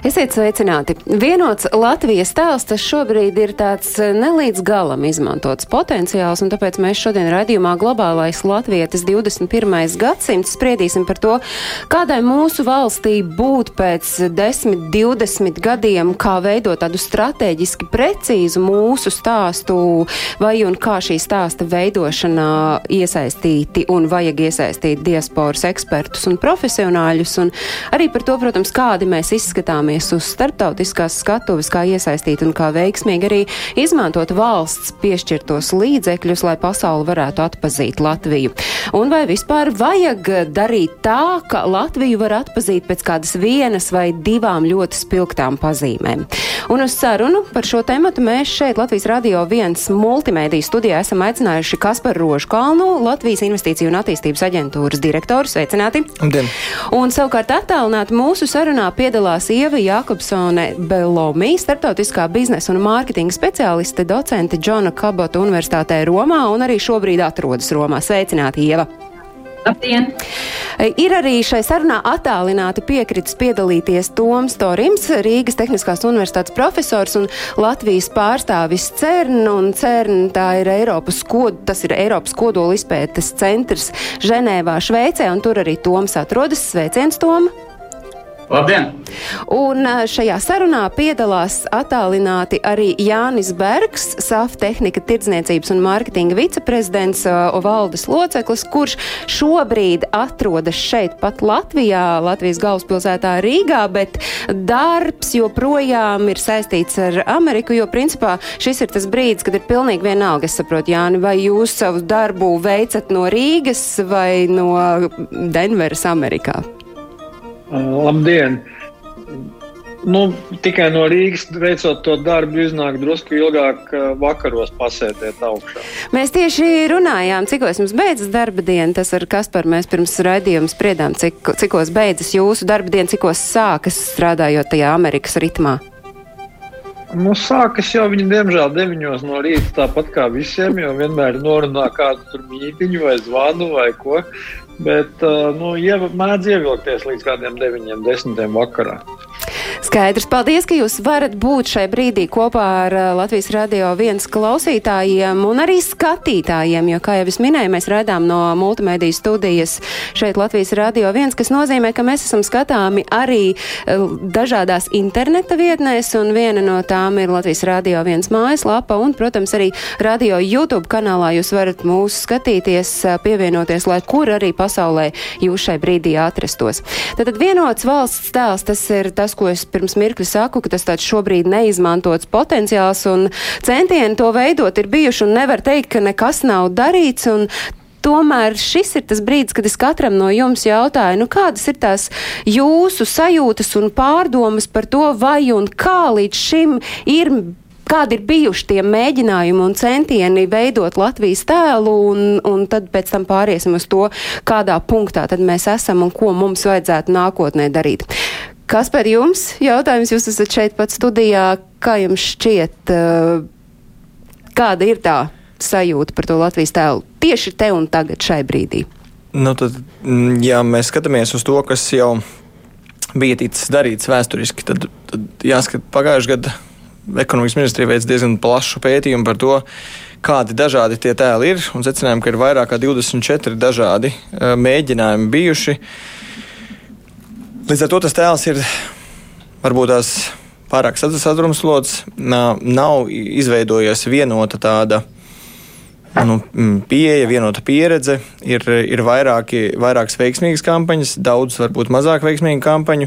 Esiet sveicināti! Vienots Latvijas tēls tas šobrīd ir tāds eh, nelīdz galam izmantots potenciāls, un tāpēc mēs šodien raidījumā Globālais Latvietis 21. gadsimts spriedīsim par to, kādai mūsu valstī būt pēc 10, 20 gadiem, kā veidot tādu strateģiski precīzu mūsu stāstu, vai un kā šī stāsta veidošanā iesaistīti un vajag iesaistīt diasporas ekspertus un profesionāļus, un arī par to, protams, kādi mēs izskatāmies skatāmies uz starptautiskās skatuves, kā iesaistīt un kā veiksmīgi arī izmantot valsts piešķirtos līdzekļus, lai pasauli varētu atpazīt Latviju. Un vai vispār vajag darīt tā, ka Latviju var atpazīt pēc kādas vienas vai divām ļoti spilgtām pazīmēm? Un uz sarunu par šo tematu mēs šeit Latvijas Radio 1 multimēdiju studijā esam aicinājuši Kasparu Rožkalnu, Latvijas Investīciju un attīstības aģentūras direktoru. Sveicināti! Labdien. Un savukārt attālināti mūsu sarunā piedalās Ieva Jakobsone Belomi, starptautiskā biznesa un mārketinga speciāliste, docente Džona Kabota Universitātē Romā un arī šobrīd atrodas Romā. Sveicināti, Ieva! Labdien! Ir arī šai sarunā attālināti piekritis piedalīties Toms Torims, Rīgas Tehniskās universitātes profesors un Latvijas pārstāvis CERN, un CERN tā ir Eiropas, kod, tas ir Eiropas kodola izpētes centrs Ženēvā, Šveicē, un tur arī Toms atrodas. Sveiciens, Tom! Labdien! Un šajā sarunā piedalās attālināti arī Jānis Bergs, SAF tehnika tirdzniecības un mārketinga viceprezidents valdes loceklis, kurš šobrīd atrodas šeit pat Latvijā, Latvijas galvaspilsētā Rīgā, bet darbs joprojām ir saistīts ar Ameriku, jo principā šis ir tas brīdis, kad ir pilnīgi vienalga, es saprotu, Jāni, vai jūs savu darbu veicat no Rīgas vai no Denveras Amerikā? Uh, labdien! Nu, tikai no Rīgas veicot to darbu, iznāk drusku ilgāk vakaros pasēdiet augšā. Mēs tieši runājām, cikos jums beidzas darba diena. Tas ar Kasparu mēs pirms raidījuma spriedām, cik, cikos beidzas jūsu darba diena, cikos sākas strādājot tajā Amerikas ritmā. Nu, sākas jau viņa, diemžēl, 9 no rīta, tāpat kā visiem, jo vienmēr norunā kādu mītīņu vai zvanu vai ko. Bet nu, iev, mēdz ievilkties līdz kādiem 9, 10 vakarā. Skaidrs. Paldies, ka jūs varat būt šai brīdī kopā ar Latvijas radio viens klausītājiem un arī skatītājiem, jo, kā jau es minēju, mēs redzām no multimediju studijas šeit Latvijas radio viens, kas nozīmē, ka mēs esam skatāmi arī dažādās interneta vietnēs, un viena no tām ir Latvijas radio viens mājaslapa, un, protams, arī radio YouTube kanālā jūs varat mūs skatīties, pievienoties, lai kur arī pasaulē jūs šai brīdī atrastos. Tātad vienots valsts tēls, tas ir tas, ko es pirms mirkļa saku, ka tas tāds šobrīd neizmantots potenciāls un centieni to veidot ir bijuši un nevar teikt, ka nekas nav darīts. Tomēr šis ir tas brīdis, kad es katram no jums jautāju, nu, kādas ir tās jūsu sajūtas un pārdomas par to, vai un kā līdz šim ir kādi ir bijuši tie mēģinājumi un centieni veidot Latvijas tēlu, un, un tad pēc tam pāriesim uz to, kādā punktā tad mēs esam un ko mums vajadzētu nākotnē darīt. Kas par jums? Jautājums, jūs esat šeit pat studijā. Kā jums šķiet, kāda ir tā sajūta par to Latvijas tēlu tieši te un tagad šai brīdī? Nu, tad, ja mēs skatāmies uz to, kas jau bija ticis darīts vēsturiski, tad, tad jāskat pagājušajā gadā ekonomikas ministrija veic diezgan plašu pētījumu par to, kādi dažādi tie tēli ir, un secinājām, ka ir vairāk kā 24 dažādi uh, mēģinājumi bijuši. Uh, Līdz ar to tas tēls ir varbūt tās pārāk sadrumstalots, nav izveidojies vienota tāda nu, pieeja, vienota pieredze. Ir, ir vairāki, vairākas veiksmīgas kampaņas, daudz varbūt mazāk veiksmīgu kampaņu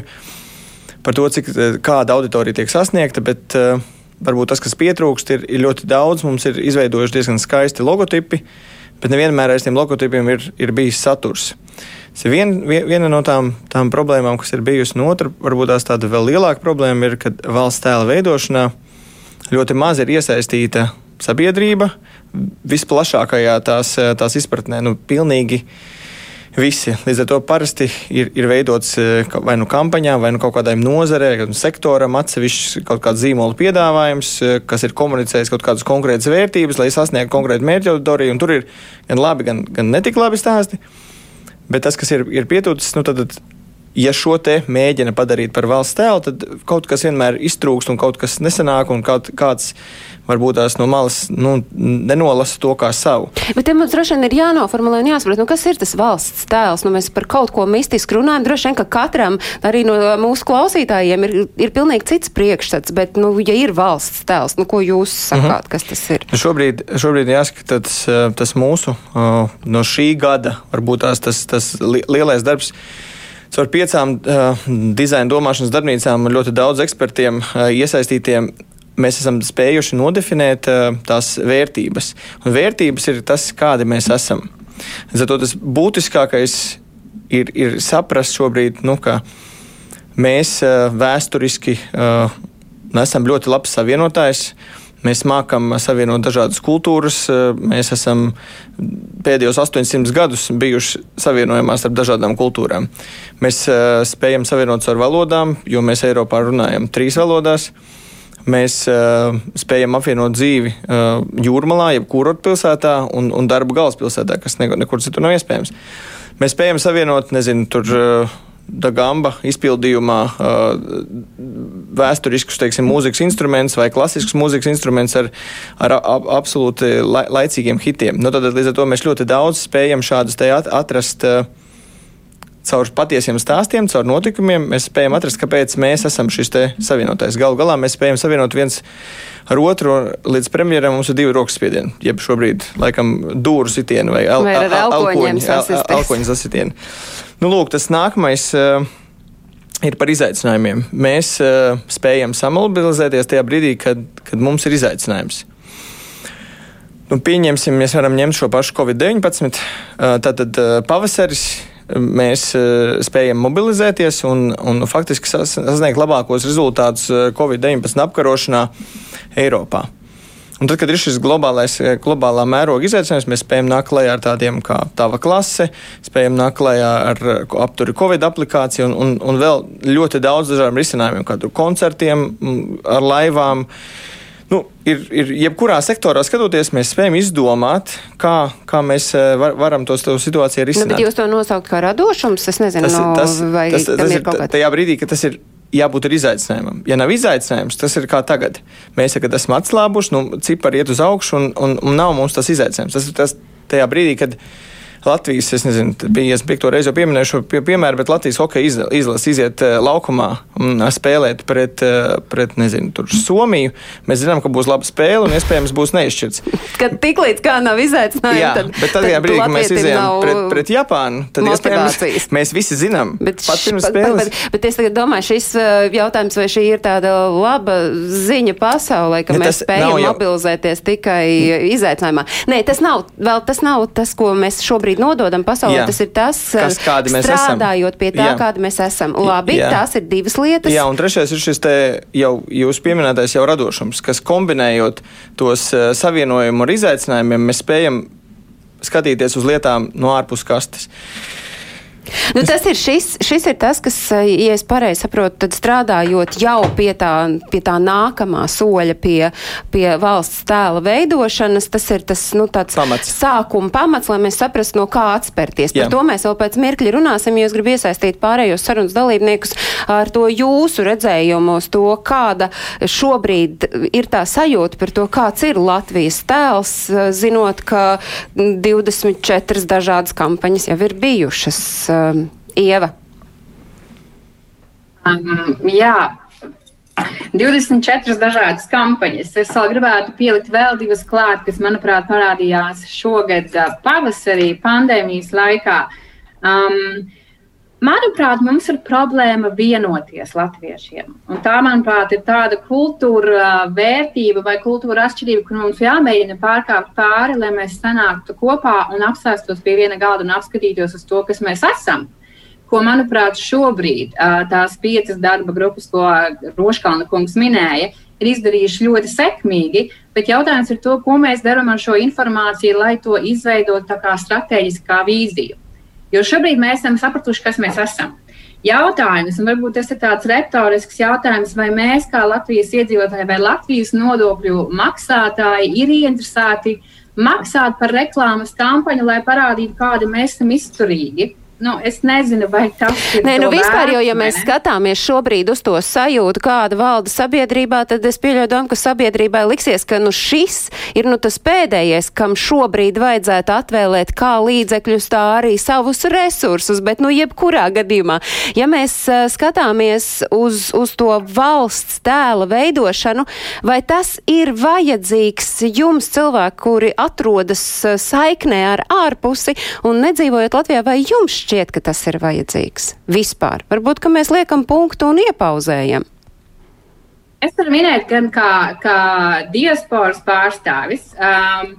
par to, cik, kāda auditorija tiek sasniegta, bet uh, varbūt tas, kas pietrūkst, ir, ir ļoti daudz. Mums ir izveidojuši diezgan skaisti logotipi, bet nevienmēr aiz tiem logotipiem ir, ir bijis saturs. Tas ir vien, viena no tām, tām problēmām, kas ir bijusi. No otra, varbūt tās tāda vēl lielāka problēma ir, ka valsts tēla veidošanā ļoti maz ir iesaistīta sabiedrība visplašākajā tās, tās izpratnē. Nu, pilnīgi Visi. Līdz ar to parasti ir, ir veidots vai nu kampaņā, vai nu kaut kādai nozarei, vai sektoram atsevišķs kaut kāds zīmola piedāvājums, kas ir komunicējis kaut kādas konkrētas vērtības, lai sasniegtu konkrētu mērķu auditoriju. Tur ir gan labi, gan, gan netik labi stāsti. Bet tas, kas ir, ir pietūcis, nu, tad, ja šo te mēģina padarīt par valsts tēlu, tad kaut kas vienmēr iztrūkst un kaut kas nesanāk, un kaut, kāds varbūt tās no malas nu, nenolasa to kā savu. Bet te mums droši vien ir jānoformulē un jāsaprot, nu, kas ir tas valsts tēls. Nu, mēs par kaut ko mistisku runājam. Droši vien, ka katram, arī no mūsu klausītājiem, ir, ir pilnīgi cits priekšstats. Bet, nu, ja ir valsts tēls, nu, ko jūs sakāt, mm -hmm. kas tas ir? Šobrīd, šobrīd jāskata tas, mūsu no šī gada, varbūt tās tas, tas lielais darbs Caur piecām uh, dizaina domāšanas darbnīcām un ļoti daudz ekspertiem uh, iesaistītiem mēs esam spējuši nodefinēt uh, tās vērtības. Un vērtības ir tas, kādi mēs esam. Zato tas būtiskākais ir, ir saprast šobrīd, nu, ka mēs uh, vēsturiski uh, esam ļoti labs savienotājs. Uh, Mēs mākam savienot dažādas kultūras. Mēs esam pēdējos 800 gadus bijuši savienojumā starp dažādām kultūrām. Mēs spējam savienot ar valodām, jo mēs Eiropā runājam trīs valodās. Mēs uh, spējam apvienot dzīvi uh, jūrmalā, jeb kurot pilsētā un, un darbu galvaspilsētā, kas nekur, nekur citur nav iespējams. Mēs spējam savienot, nezinu, tur. Uh, Dagamba izpildījumā uh, vēsturiskus teiksim, mūzikas instrumentus vai klasiskus mūzikas instrumentus ar, ar ab, absolūti la, laicīgiem hitiem. Nu, tad, līdz ar to mēs ļoti daudz spējam šādus te atrast. Uh, caur patiesiem stāstiem, caur notikumiem mēs spējam atrast, kāpēc mēs esam šis savienotais. Galu galā mēs spējam savienot viens ar otru. Līdz premjeram mums ir divi rokas spiedieni, jeb šobrīd laikam dūru sitieni vai, el, vai elkoņu sasitieni. Nu, lūk, tas nākamais. Uh, ir par izaicinājumiem. Mēs uh, spējam samobilizēties tajā brīdī, kad, kad mums ir izaicinājums. Nu, pieņemsim, mēs varam ņemt šo pašu Covid-19. Uh, tātad uh, pavasaris mēs uh, spējam mobilizēties un, un faktiski sasniegt labākos rezultātus Covid-19 apkarošanā Eiropā. Un tad, kad ir šis globālais, eh, globālā mēroga izaicinājums, mēs spējam nākt klajā ar tādiem kā tava klase, spējam nākt klajā ar eh, apturi Covid aplikāciju un, un, un vēl ļoti daudz dažādiem risinājumiem, kā koncertiem, ar laivām. Nu, ir, ir jebkurā sektorā skatoties, mēs spējam izdomāt, kā, kā mēs eh, var, varam to situāciju risināt. Nu, bet jūs to nosaukt kā radošums, es nezinu, tas, tas, vai tas, tas, tas ir kaut kāds. Tajā brīdī, kad tas ir jābūt izaicinājumam. Ja nav izaicinājums, tas ir kā tagad. Mēs tagad esam atslābuši, nu, cipari iet uz augšu, un, un, un nav mums tas izaicinājums. Tas ir tas tajā brīdī, kad mēs Latvijas, es nezinu, bija 55. reizi jau pieminēju šo pie, piemēru, bet Latvijas hokeja izlase iziet uh, laukumā un uh, spēlēt pret, uh, pret nezinu, Somiju. Mēs zinām, ka būs laba spēle un iespējams būs neizšķirts. Kad tiklīdz kā nav izaicinājumi, Jā, tad, bet tad, tad brīdī, kad mēs izējām pret, pret Japānu, tad iespējams mēs visi zinām. Bet, pat pirms spēles. Bet, bet, bet es tagad domāju, šis jautājums, vai šī ir tāda laba ziņa pasaulē, ka ne, mēs spējam jau... mobilizēties tikai izaicinājumā. Nē, tas nav, vēl tas nav tas, ko mēs šobrīd šobrīd nododam pasaulē, jā. tas ir tas, Kas, strādājot pie tā, jā. kāda mēs esam. Labi, jā. tās ir divas lietas. Jā, un trešais ir šis te jau jūs pieminētais jau radošums, kas kombinējot tos uh, savienojumu ar izaicinājumiem, mēs spējam skatīties uz lietām no ārpus kastes. Nu, tas ir šis, šis ir tas, kas, eh, ja es pareizi saprotu, tad strādājot jau pie tā, pie tā nākamā soļa, pie, pie valsts tēla veidošanas, tas ir tas nu, pamats. sākuma pamats, lai mēs saprastu, no kā atspērties. Jā. Par to mēs vēl pēc mirkļa runāsim, jo es gribu iesaistīt pārējos sarunas dalībniekus ar to jūsu redzējumu uz to, kāda šobrīd ir tā sajūta par to, kāds ir Latvijas tēls, zinot, ka 24 dažādas kampaņas jau ir bijušas um, Ieva? Um, jā. 24 dažādas kampaņas. Es vēl gribētu pielikt vēl divas klāt, kas, manuprāt, parādījās šogad uh, pavasarī, pandēmijas laikā. Um, Manuprāt, mums ir problēma vienoties latviešiem. Un tā, manuprāt, ir tāda kultūra uh, vērtība vai kultūra atšķirība, kur mums jāmēģina pārkāpt pāri, lai mēs sanāktu kopā un apsēstos pie viena galda un apskatītos uz to, kas mēs esam. Ko, manuprāt, šobrīd uh, tās piecas darba grupas, ko Roškalna kungs minēja, ir izdarījuši ļoti sekmīgi, bet jautājums ir to, ko mēs darām ar šo informāciju, lai to izveidotu kā strateģiskā vīziju. Jo šobrīd mēs esam sapratuši, kas mēs esam. Jautājums, un varbūt tas ir tāds retorisks jautājums, vai mēs, kā Latvijas iedzīvotāji vai Latvijas nodokļu maksātāji, ir ieinteresēti maksāt par reklāmas kampaņu, lai parādītu, kādi mēs esam izturīgi. Nu, es nezinu, vai tas ir. Nē, nu vispār, jo, ja mēs skatāmies šobrīd uz to sajūtu, kāda valda sabiedrībā, tad es pieļauju domu, ka sabiedrībai liksies, ka nu šis ir nu tas pēdējais, kam šobrīd vajadzētu atvēlēt kā līdzekļus, tā arī savus resursus, bet nu jebkurā gadījumā, ja mēs uh, skatāmies uz, uz to valsts tēla veidošanu, vai tas ir vajadzīgs jums cilvēki, kuri atrodas uh, saiknē ar ārpusi un nedzīvojot Latvijā, vai jums šķiet, ka tas ir vajadzīgs vispār? Varbūt, ka mēs liekam punktu un iepauzējam. Es varu minēt, gan kā, kā diasporas pārstāvis. Um,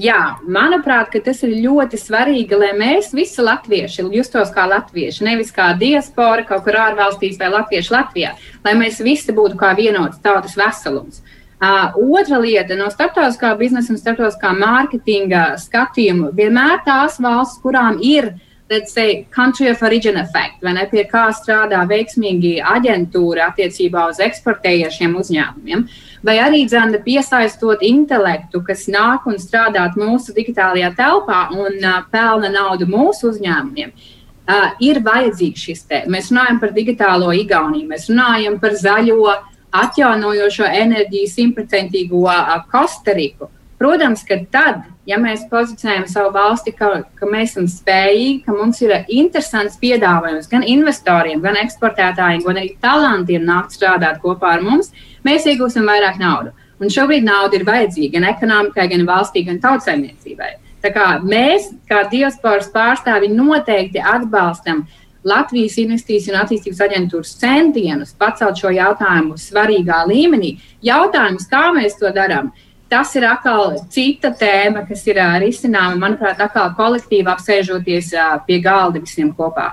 jā, manuprāt, tas ir ļoti svarīgi, lai mēs visi latvieši justos kā latvieši, nevis kā diaspora kaut kur ārvalstīs vai latvieši Latvijā, lai mēs visi būtu kā vienots tautas veselums. Uh, otra lieta no starptautiskā biznesa un starptautiskā mārketinga skatījuma vienmēr tās valsts, kurām ir uh, let's say, country of origin effect, vai ne, pie kā strādā veiksmīgi aģentūra attiecībā uz eksportējošiem uzņēmumiem, vai arī dzēna piesaistot intelektu, kas nāk un strādāt mūsu digitālajā telpā un uh, pelna naudu mūsu uzņēmumiem. Uh, ir vajadzīgs šis te. Mēs runājam par digitālo Igauniju, mēs runājam par zaļo, atjaunojošo enerģiju, simtprocentīgo uh, Kostariku. Protams, ka tad, ja mēs pozicionējam savu valsti, ka, ka mēs esam spējīgi, ka mums ir interesants piedāvājums gan investoriem, gan eksportētājiem, gan arī talantiem nākt strādāt kopā ar mums, mēs iegūsim vairāk naudas. Un šobrīd nauda ir vajadzīga gan ekonomikai, gan valstī, gan tautsēmniecībai. Tā kā mēs, kā diasporas pārstāvi, noteikti atbalstam Latvijas Investīciju un attīstības aģentūras centienus pacelt šo jautājumu svarīgā līmenī. Jautājums, kā mēs to darām? Tas ir atkal cita tēma, kas ir uh, risināma, manuprāt, atkal kolektīvi apsēžoties uh, pie galda visiem kopā.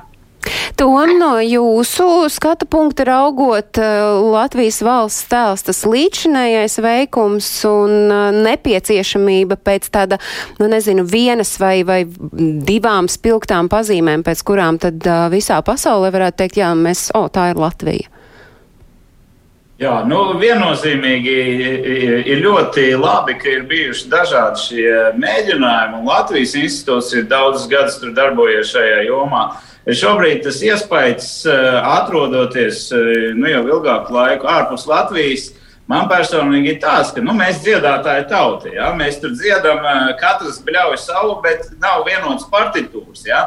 Tom, no jūsu skatu punkta raugot, Latvijas valsts tēls tas līdzinējais veikums un nepieciešamība pēc tāda, nu nezinu, vienas vai, vai divām spilgtām pazīmēm, pēc kurām tad visā pasaulē varētu teikt, jā, mēs, o, tā ir Latvija. Jā, nu, viennozīmīgi ir ļoti labi, ka ir bijuši dažādi šie mēģinājumi, un Latvijas institūts ir daudzus gadus darbojies šajā jomā. Šobrīd tas iespējas, eh, atrodoties eh, nu, jau ilgāku laiku ārpus Latvijas, Man personīgi ir tāds, ka nu, mēs dziedātāji tauti. Ja? Mēs tur dziedam, katrs bļauj savu, bet nav vienotas partitūras. Ja?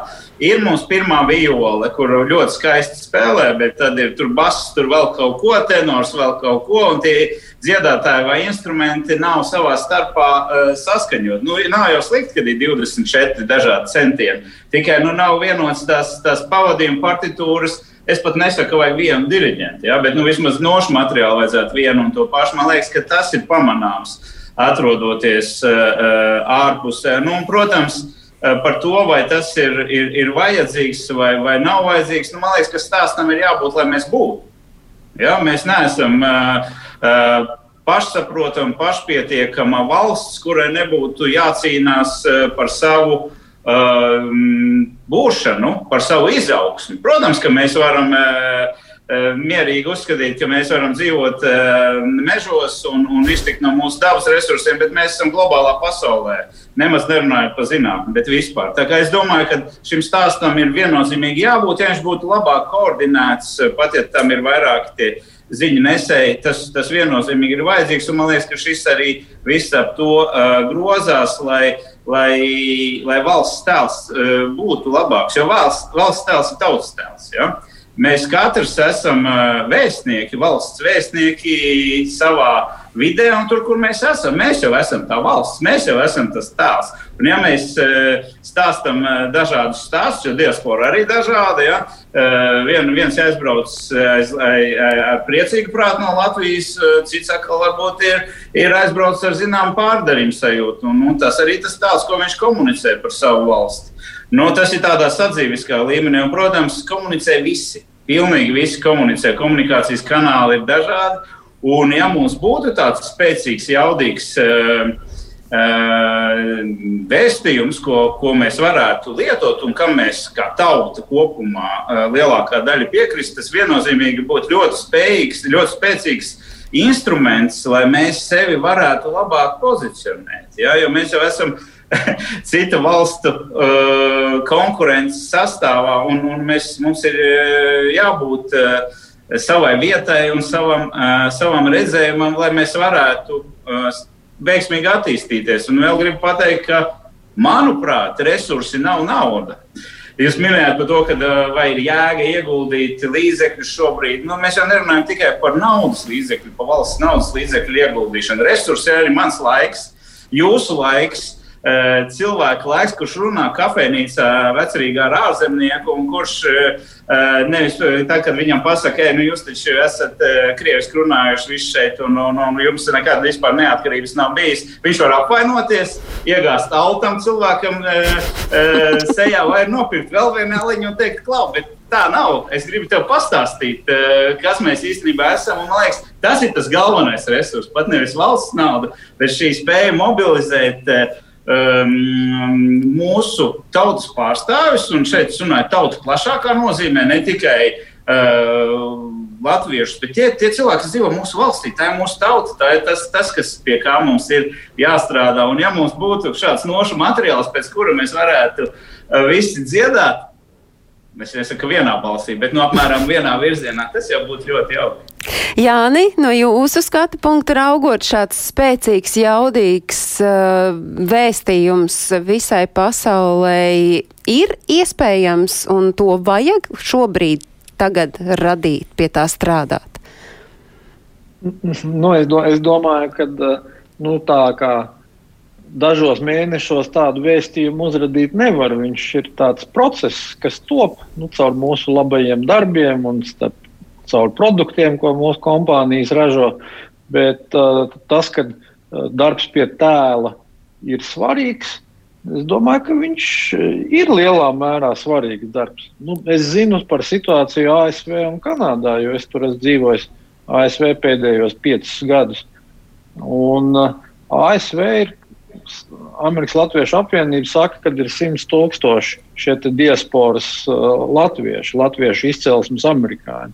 Ir mums pirmā viola, kur ļoti skaisti spēlē, bet tad ir tur bass, tur vēl kaut ko, tenors vēl kaut ko, tie dziedātāji vai instrumenti nav savā starpā uh, saskaņot. Nu, nav jau slikti, ka ir 24 dažādi centieni. Tikai nu, nav vienotas tās, tās pavadījuma partitūras Es pat nesaku, vajag vienu diriģentu, ja, bet nu, vismaz nošu materiālu vajadzētu vienu un to pašu. Man liekas, ka tas ir pamanāms, atrodoties uh, ārpusē. Nu, un, protams, uh, par to, vai tas ir, ir, ir vajadzīgs vai, vai nav vajadzīgs, nu, man liekas, ka stāstam ir jābūt, lai mēs būtu. Ja, mēs neesam uh, uh, pašsaprotama, pašpietiekama valsts, kurai nebūtu jācīnās par savu uh, būšanu, par savu izaugsmu. Protams, ka mēs varam uh, mierīgi uzskatīt, ka mēs varam dzīvot uh, mežos un, un iztikt no mūsu dabas resursiem, bet mēs esam globālā pasaulē. Nemaz nerunājot par zinātnē, bet vispār. Tā kā es domāju, ka šim stāstam ir viennozīmīgi jābūt, ja viņš būtu labāk koordinēts, pat ja tam ir vairāk tie ziņu nesēji, tas, tas viennozīmīgi ir vajadzīgs. Un man liekas, ka šis arī viss ap to uh, grozās, lai uh, lai, lai valsts tēls uh, būtu labāks. Jo valsts, valsts tēls ir tautas tēls. Ja? Mēs katrs esam vēstnieki, valsts vēstnieki savā vidē, un tur, kur mēs esam, mēs jau esam tā valsts, mēs jau esam tas tēls. Un, ja mēs stāstām dažādus stāstus, jo diaspora arī dažāda, ja, vien, viens aizbrauc ar priecīgu prātu no Latvijas, cits atkal varbūt ir, ir aizbraucis ar zināmu pārdarījumu sajūtu. Un, un tas arī tas tēls, ko viņš komunicē par savu valsti. Nu, tas ir tādā sadzīviskā līmenī, un, protams, komunicē visi. Pilnīgi visi komunicē. Komunikācijas kanāli ir dažādi. Un, ja mums būtu tāds spēcīgs, jaudīgs uh, vēstījums, ko, ko mēs varētu lietot un kam mēs kā tauta kopumā lielākā daļa piekrist, tas viennozīmīgi būtu ļoti spējīgs, ļoti spēcīgs instruments, lai mēs sevi varētu labāk pozicionēt. Ja? Jo mēs jau esam citu valstu uh, konkurences sastāvā, un, un mēs, mums ir jābūt uh, savai vietai un savam, uh, savam redzējumam, lai mēs varētu uh, veiksmīgi attīstīties. Un vēl gribu pateikt, ka, manuprāt, resursi nav nauda. Jūs minējāt par to, ka vai ir jēga ieguldīt līdzekļus šobrīd. Nu, mēs jau nerunājam tikai par naudas līdzekļu, par valsts naudas līdzekļu ieguldīšanu. Resursi ir arī mans laiks, jūsu laiks cilvēka laiks, kurš runā kafejnīcā vecerīgā ar ārzemnieku, un kurš eh, nevis tad, kad viņam pasaka, ej, nu jūs taču esat eh, krieviski runājuši visu šeit, un, un, un jums nekāda vispār neatkarības nav bijis. Viņš var apvainoties, iegāzt altam cilvēkam sejā vai nopirkt vēl vienu aliņu un teikt, klau, bet tā nav. Es gribu tev pastāstīt, kas mēs īstenībā esam. Man liekas, tas ir tas galvenais resurs. Pat nevis valsts nauda, bet šī spēja mobilizēt um, mūsu tautas pārstāvis, un šeit es runāju tautu plašākā nozīmē, ne tikai uh, latviešus, bet tie, tie cilvēki, kas dzīvo mūsu valstī, tā ir mūsu tauta, tā ir tas, tas, kas pie kā mums ir jāstrādā. Un ja mums būtu šāds nošu materiāls, pēc kura mēs varētu uh, visi dziedāt, Es nesaku vienā balsī, bet no apmēram vienā virzienā. Tas jau būtu ļoti jauki. Jāni, no jūsu skatu punkta raugot šāds spēcīgs, jaudīgs uh, vēstījums visai pasaulē ir iespējams un to vajag šobrīd tagad radīt, pie tā strādāt? Nu, es, do, es domāju, ka nu, tā kā dažos mēnešos tādu vēstījumu uzrādīt nevar. Viņš ir tāds process, kas top nu, caur mūsu labajiem darbiem un starp, caur produktiem, ko mūsu kompānijas ražo. Bet uh, tas, ka uh, darbs pie tēla ir svarīgs, es domāju, ka viņš uh, ir lielā mērā svarīgs darbs. Nu, es zinu par situāciju ASV un Kanādā, jo es tur esmu dzīvojis ASV pēdējos piecus gadus. Un, uh, ASV ir Amerikas Latviešu apvienība saka, ka ir 100 tūkstoši šie diasporas uh, latvieši, latviešu izcelsmes amerikāņi.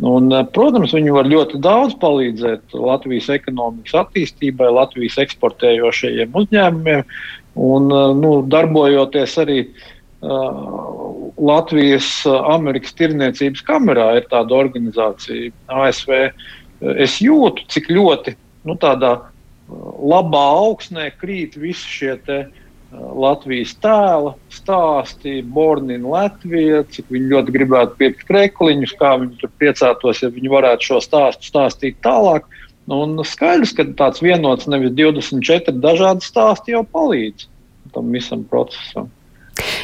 Un, uh, protams, viņi var ļoti daudz palīdzēt Latvijas ekonomikas attīstībai, Latvijas eksportējošajiem uzņēmumiem un uh, nu, darbojoties arī uh, Latvijas Amerikas Tirniecības kamerā ir tāda organizācija ASV. Es jūtu, cik ļoti nu, tādā labā augsnē krīt visi šie te, uh, Latvijas tēla stāsti, Bornina Latvija, cik viņi ļoti gribētu pirkt krekliņus, kā viņi tur priecātos, ja viņi varētu šo stāstu stāstīt tālāk. Un skaidrs, ka tāds vienots, nevis 24 dažādi stāsti jau palīdz tam visam procesam.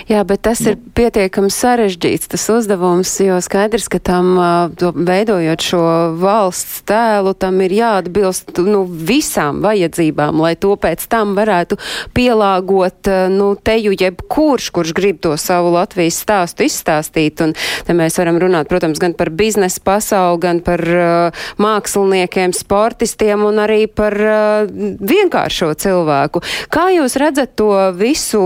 Jā, bet tas ir pietiekami sarežģīts tas uzdevums, jo skaidrs, ka tam veidojot šo valsts tēlu, tam ir jāatbilst nu, visām vajadzībām, lai to pēc tam varētu pielāgot nu, teju jebkurš, kurš grib to savu Latvijas stāstu izstāstīt. Un te mēs varam runāt, protams, gan par biznesa pasauli, gan par uh, māksliniekiem, sportistiem un arī par uh, vienkāršo cilvēku. Kā jūs redzat to visu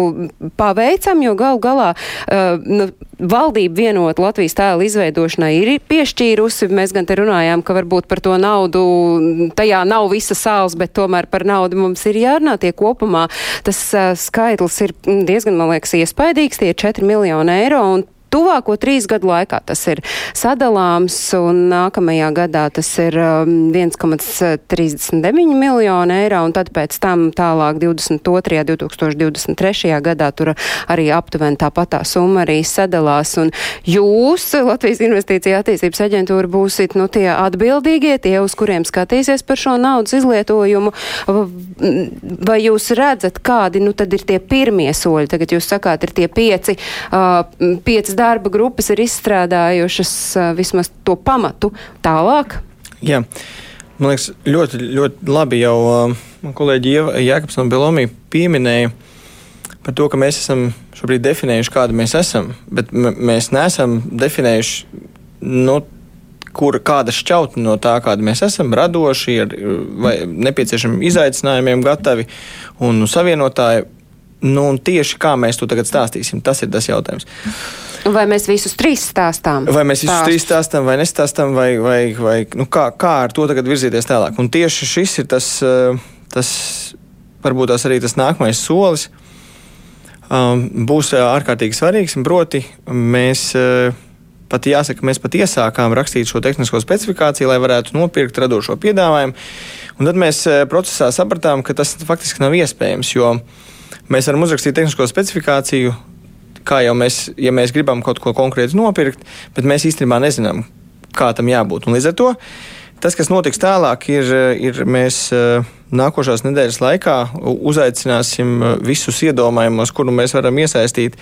paveicam, jo gal galā uh, nu, valdība vienot Latvijas tēlu izveidošanai ir piešķīrusi. Mēs gan te runājām, ka varbūt par to naudu tajā nav visa sāls, bet tomēr par naudu mums ir jārunā. Tie kopumā tas uh, skaitlis ir diezgan, man liekas, iespaidīgs. Tie ir 4 miljoni eiro. Tuvāko trīs gadu laikā tas ir sadalāms, un nākamajā gadā tas ir 1,39 um, miljonu eiro, un tad pēc tam tālāk 22. 2023. gadā tur arī aptuveni tāpat tā summa arī sadalās, un jūs, Latvijas Investīcija attīstības aģentūra, būsit, nu, tie atbildīgie, tie, uz kuriem skatīsies par šo naudas izlietojumu, vai jūs redzat, kādi, nu, tad ir tie pirmie soļi, tagad jūs sakāt, ir tie pieci, uh, pieci darba grupas ir izstrādājušas vismaz to pamatu tālāk? Jā. Man liekas, ļoti, ļoti labi jau uh, kolēģi Jēkabs un Belomī pieminēja par to, ka mēs esam šobrīd definējuši, kāda mēs esam, bet mēs neesam definējuši, nu, kur kāda šķautne no tā, kāda mēs esam, radoši, ir vai nepieciešami izaicinājumiem, gatavi un savienotāji. Nu, un tieši kā mēs to tagad stāstīsim, tas ir tas jautājums. Vai mēs visus trīs stāstām? Vai mēs visus Stāst. trīs stāstām, vai nestāstām, vai, vai, vai nu kā, kā ar to tagad virzīties tālāk? Un tieši šis ir tas, eh, tas varbūt tas arī tas nākamais solis. Um, būs eh, ārkārtīgi svarīgs, un proti, mēs uh, pat jāsaka, mēs pat iesākām rakstīt šo tehnisko specifikāciju, lai varētu nopirkt radošo piedāvājumu. Un tad mēs eh, procesā sapratām, ka tas faktiski nav iespējams, jo mēs varam uzrakstīt tehnisko specifikāciju, kā jau mēs, ja mēs gribam kaut ko konkrēti nopirkt, bet mēs īstenībā nezinām, kā tam jābūt. Un līdz ar to tas, kas notiks tālāk, ir, ir mēs eh, nākošās nedēļas laikā uzaicināsim visus iedomājumus, kuru mēs varam iesaistīt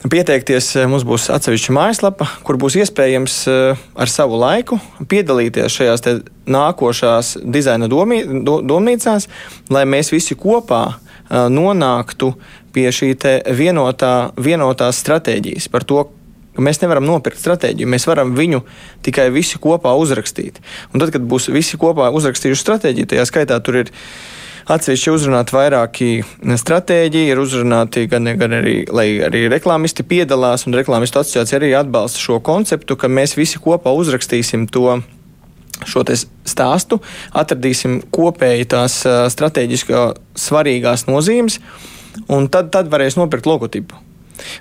Pieteikties eh, mums būs atsevišķa mājaslapa, kur būs iespējams eh, ar savu laiku piedalīties šajās nākošās dizaina domnīcās, lai mēs visi kopā eh, nonāktu pie šī vienotā, vienotās stratēģijas par to, ka mēs nevaram nopirkt stratēģiju, mēs varam viņu tikai visi kopā uzrakstīt. Un tad, kad būs visi kopā uzrakstījuši stratēģiju, tajā skaitā tur ir Atsevišķi uzrunāti vairāki stratēģiji, ir uzrunāti gan, gan arī, lai arī reklāmisti piedalās, un reklāmistu asociācija arī atbalsta šo konceptu, ka mēs visi kopā uzrakstīsim to šo stāstu, atradīsim kopēji tās strateģiski svarīgās nozīmes, un tad, tad varēs nopirkt logotipu.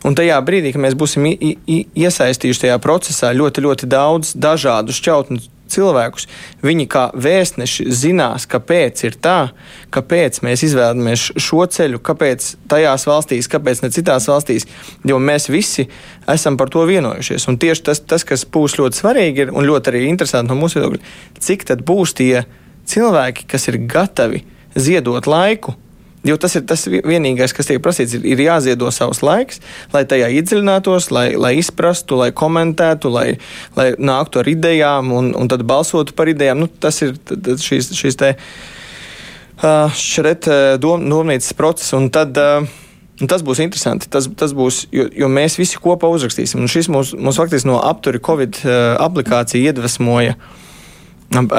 Un tajā brīdī, kad mēs būsim iesaistījuši tajā procesā ļoti, ļoti daudz dažādu šķautņu cilvēkus. Viņi kā vēstneši zinās, kāpēc ir tā, kāpēc mēs izvēlamies šo ceļu, kāpēc tajās valstīs, kāpēc ne citās valstīs, jo mēs visi esam par to vienojušies. Un tieši tas, tas kas būs ļoti svarīgi ir, un ļoti arī interesanti no mūsu viedokļa, cik tad būs tie cilvēki, kas ir gatavi ziedot laiku Jo tas ir tas vienīgais, kas tiek prasīts, ir, ir jāziedo savs laiks, lai tajā iedziļinātos, lai, lai izprastu, lai komentētu, lai, lai nāktu ar idejām un, un tad balsotu par idejām. Nu, tas ir šīs, šīs te šret dom, domnīcas process. Un tad, Un tas būs interesanti. Tas, tas būs, jo, jo mēs visi kopā uzrakstīsim. Un šis mums, mums faktiski no apturi Covid aplikācija iedvesmoja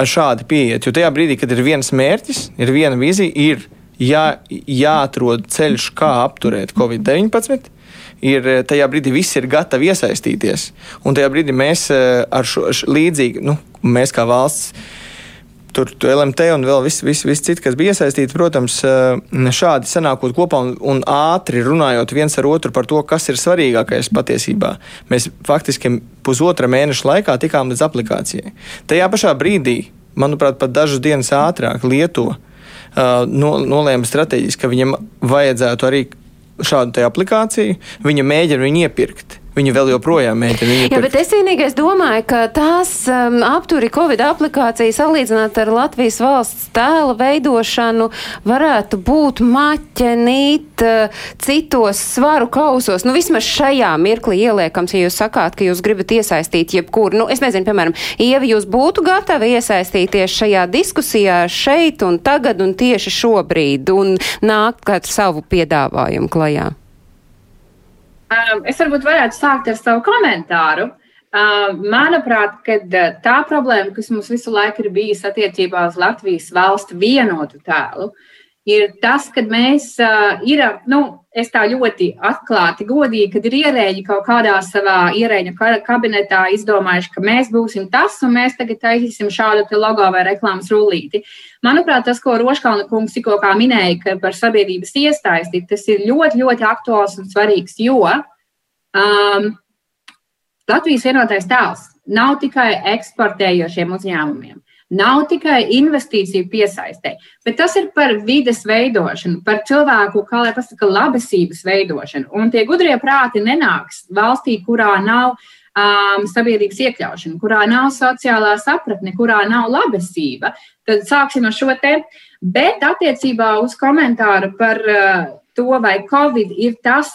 šādi pieiet. Jo tajā brīdī, kad ir viens mērķis, ir viena vīzija, ir jā, jāatrod ceļš, kā apturēt Covid-19. Ir, eh, tajā brīdī viss ir gatavi iesaistīties. Un tajā brīdī mēs eh, ar šo līdzīgi, nu, mēs kā valsts, tur LMT un vēl viss vis, vis cits, kas bija iesaistīti, protams, eh, šādi sanākot kopā un, un ātri runājot viens ar otru par to, kas ir svarīgākais patiesībā. Mēs faktiski pusotra mēneša laikā tikām līdz aplikācijai. Tajā pašā brīdī, manuprāt, pat dažas dienas ātrāk Lietuva no, nolēma strateģiski, ka viņam vajadzētu arī šādu aplikāciju, viņa mēģina viņu iepirkt. Viņi vēl joprojām mēģina. Jā, bet es vienīgais domāju, ka tās um, apturi Covid aplikācijas salīdzināt ar Latvijas valsts tēla veidošanu varētu būt maķenīt uh, citos svaru kausos. Nu, vismaz šajā mirklī ieliekams, ja jūs sakāt, ka jūs gribat iesaistīt jebkuru. Nu, es nezinu, piemēram, Ieva, jūs būtu gatavi iesaistīties šajā diskusijā šeit un tagad un tieši šobrīd un nākt ar savu piedāvājumu klajā. Um, es varbūt varētu sākt ar savu komentāru. Uh, manuprāt, uh, tā problēma, kas mums visu laiku ir bijusi attiecībā uz Latvijas valstu vienotu tēlu, ir tas, ka mēs uh, ir, nu, es tā ļoti atklāti, godīgi, kad ir ierēģi kaut kādā savā ierēģa kabinetā izdomājuši, ka mēs būsim tas un mēs tagad taisīsim šādu logo vai reklāmas rullīti. Manuprāt, tas, ko Roškalna kungs tikko minēja par sabiedrības iesaisti, tas ir ļoti, ļoti aktuāls un svarīgs, jo um, Latvijas vienotais tēls nav tikai eksportējošiem uzņēmumiem. Nav tikai investīciju piesaistē, bet tas ir par vides veidošanu, par cilvēku, kā lai pasaka, labesības veidošanu. Un tie gudrie prāti nenāks valstī, kurā nav um, sabiedrības iekļaušana, kurā nav sociālā sapratne, kurā nav labesība. Tad sāksim ar šo te. Bet attiecībā uz komentāru par uh, to, vai Covid ir tas,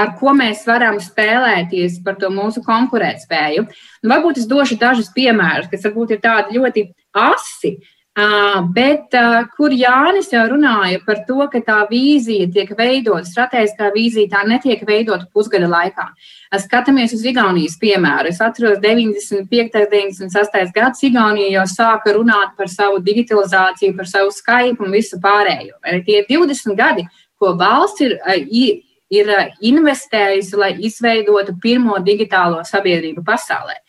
ar ko mēs varam spēlēties par to mūsu konkurētspēju. Nu, varbūt es došu dažus piemērus, kas varbūt ir tādi ļoti asi. Bet kur Jānis jau runāja par to, ka tā vīzija tiek veidota, strateģiskā vīzija tā netiek veidota pusgada laikā. Skatāmies uz Igaunijas piemēru. Es atceros, 95. un 96. gads Igaunija jau sāka runāt par savu digitalizāciju, par savu Skype un visu pārējo. Tie ir 20 gadi, ko valsts ir, ir investējusi, lai izveidotu pirmo digitālo sabiedrību pasaulē.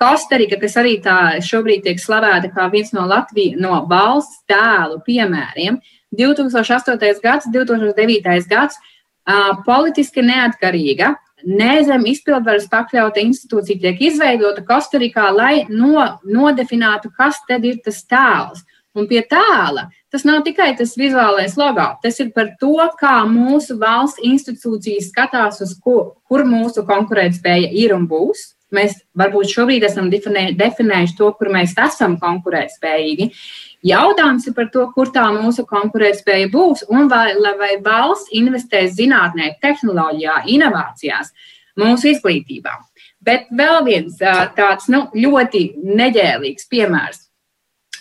Kostarika, kas arī tā šobrīd tiek slavēta kā viens no Latvijas, no valsts tēlu piemēriem, 2008. gads, 2009. gads, politiski neatkarīga, nezem izpildvaras pakļauta institūcija tiek izveidota Kostarikā, lai no, nodefinētu, kas tad ir tas tēls. Un pie tēla tas nav tikai tas vizuālais logo, tas ir par to, kā mūsu valsts institūcijas skatās uz ko, kur mūsu konkurētspēja ir un būs Mēs varbūt šobrīd esam definējuši to, kur mēs esam konkurētspējīgi. Jautājums ir par to, kur tā mūsu konkurētspēja būs un vai, vai valsts investēs zinātnē, tehnoloģijā, inovācijās, mūsu izglītībā. Bet vēl viens tāds nu, ļoti neģēlīgs piemērs.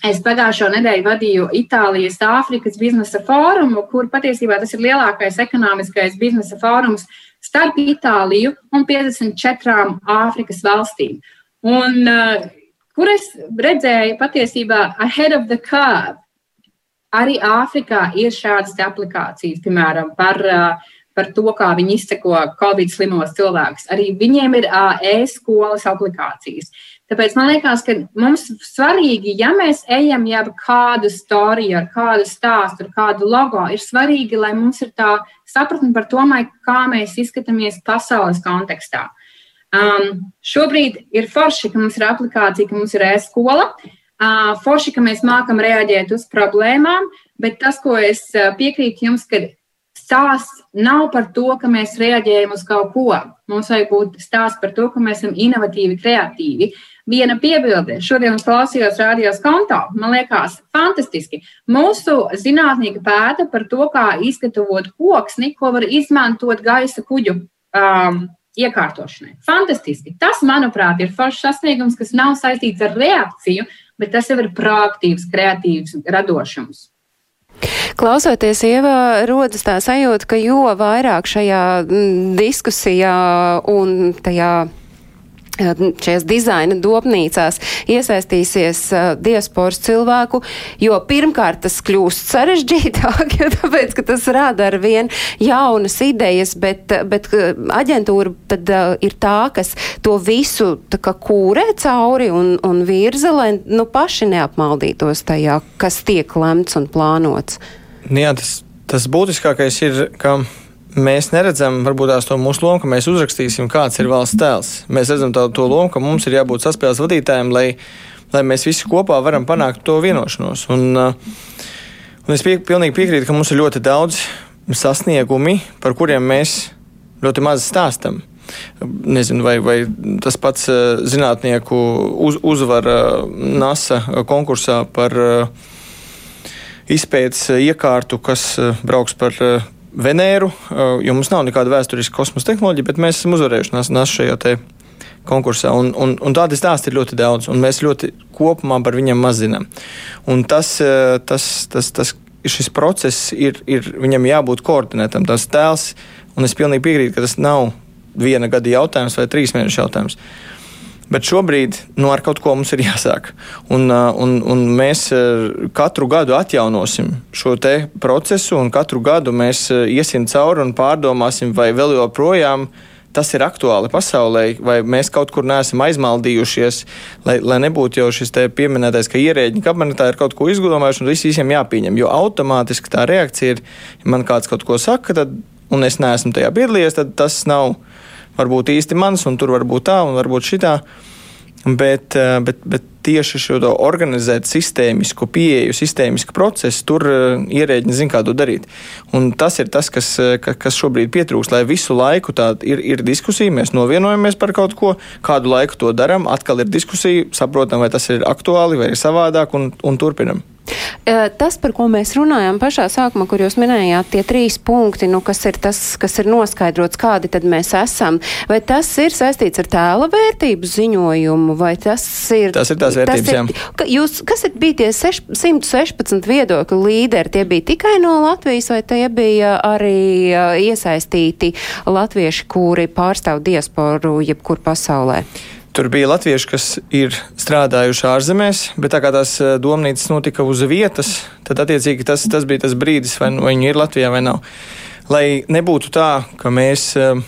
Es pagājušo nedēļu vadīju Itālijas Āfrikas biznesa fórumu, kur patiesībā tas ir lielākais ekonomiskais biznesa fórums starp Itāliju un 54 Āfrikas valstīm. Un, uh, kur es redzēju patiesībā ahead of the curve. Arī Āfrikā ir šādas aplikācijas, piemēram, par, uh, par to, kā viņi izseko Covid slimos cilvēkus. Arī viņiem ir uh, e-skolas aplikācijas. Tāpēc man liekas, ka mums svarīgi, ja mēs ejam jau kādu storiju, ar kādu stāstu, ar kādu logo, ir svarīgi, lai mums ir tā sapratne par to, kā mēs izskatāmies pasaules kontekstā. Um, šobrīd ir forši, ka mums ir aplikācija, ka mums ir e-skola. Uh, forši, ka mēs mākam reaģēt uz problēmām, bet tas, ko es uh, piekrītu jums, ka stāsts nav par to, ka mēs reaģējam uz kaut ko. Mums vajag būt stāsts par to, ka mēs esam inovatīvi, kreatīvi. Viena piebilde. Šodien klausījos rādījos konto. Man liekas, fantastiski. Mūsu zinātnieki pēta par to, kā izgatavot koksni, ko var izmantot gaisa kuģu um, iekārtošanai. Fantastiski. Tas, manuprāt, ir foršs sasniegums, kas nav saistīts ar reakciju, bet tas jau ir proaktīvs, kreatīvs, radošums. Klausoties, Ieva, rodas tā sajūta, ka jo vairāk šajā mm, diskusijā un tajā šajās dizaina domnīcās iesaistīsies uh, diasporas cilvēku, jo pirmkārt tas kļūst sarežģītāk, jo tāpēc, ka tas rada ar vien jaunas idejas, bet, bet aģentūra tad uh, ir tā, kas to visu tā kā kūrē cauri un, un virza, lai nu paši neapmaldītos tajā, kas tiek lemts un plānots. Jā, tas, tas būtiskākais ir, ka mēs neredzam varbūt tās to mūsu lomu, ka mēs uzrakstīsim, kāds ir valsts tēls. Mēs redzam tā, to lomu, ka mums ir jābūt saspēles vadītājiem, lai, lai mēs visi kopā varam panākt to vienošanos. Un, uh, un es pie, pilnīgi piekrītu, ka mums ir ļoti daudz sasniegumi, par kuriem mēs ļoti maz stāstam. Nezinu, vai, vai tas pats uh, zinātnieku uz, uzvara NASA konkursā par uh, izpētes iekārtu, kas brauks par Venēru, jo mums nav nekāda vēsturiska kosmosa tehnoloģija, bet mēs esam uzvarējuši nas šajā konkursā. Un, un, un tādi stāsti ir ļoti daudz, un mēs ļoti kopumā par viņiem mazinām. Un tas, tas, tas, tas, šis process ir, ir viņam jābūt koordinētam, tas tēls, un es pilnīgi piekrītu, ka tas nav viena gada jautājums vai trīs mēnešu jautājums. Bet šobrīd nu, ar kaut ko mums ir jāsāk. Un, uh, un, un mēs uh, katru gadu atjaunosim šo procesu, un katru gadu mēs uh, iesim cauri un pārdomāsim, vai vēl joprojām tas ir aktuāli pasaulē, vai mēs kaut kur neesam aizmaldījušies, lai, lai nebūtu jau šis pieminētais, ka ierēģi kabinetā ir kaut ko izdomājuši un visiem jāpieņem. Jo automātiski tā reakcija ir, ja man kāds kaut ko saka, tad, un es neesmu tajā piedalījies, tad tas nav varbūt īsti mans, un tur var būt tā, un varbūt šitā. Bet, eh, bet, bet tieši šo organizēt sistēmisku pieeju, sistēmisku procesu, tur eh, ierēģiņi zina, kā to darīt. Un tas ir tas, kas, eh, kas šobrīd pietrūkst, lai visu laiku tāda ir, ir diskusija, mēs novienojamies par kaut ko, kādu laiku to darām, atkal ir diskusija, saprotam, vai tas ir aktuāli vai ir savādāk, un, un turpinam. Tas, par ko mēs runājām pašā sākumā, kur jūs minējāt, tie trīs punkti, nu, kas ir tas, kas ir noskaidrots, kādi tad mēs esam, vai tas ir saistīts ar tēla vērtību ziņojumu, vai tas ir. Tas ir tās vērtības. Ir, ka jūs, kas ir bija tie seš, 116 viedokļu līderi? Tie bija tikai no Latvijas, vai tie bija arī iesaistīti latvieši, kuri pārstāv diasporu jebkur pasaulē? Tur bija latvieši, kas ir strādājuši ārzemēs, bet tā kā tās domnīcas notika uz vietas, tad attiecīgi tas, tas bija tas brīdis, vai, vai viņi ir Latvijā vai nav. Lai nebūtu tā, ka mēs uh,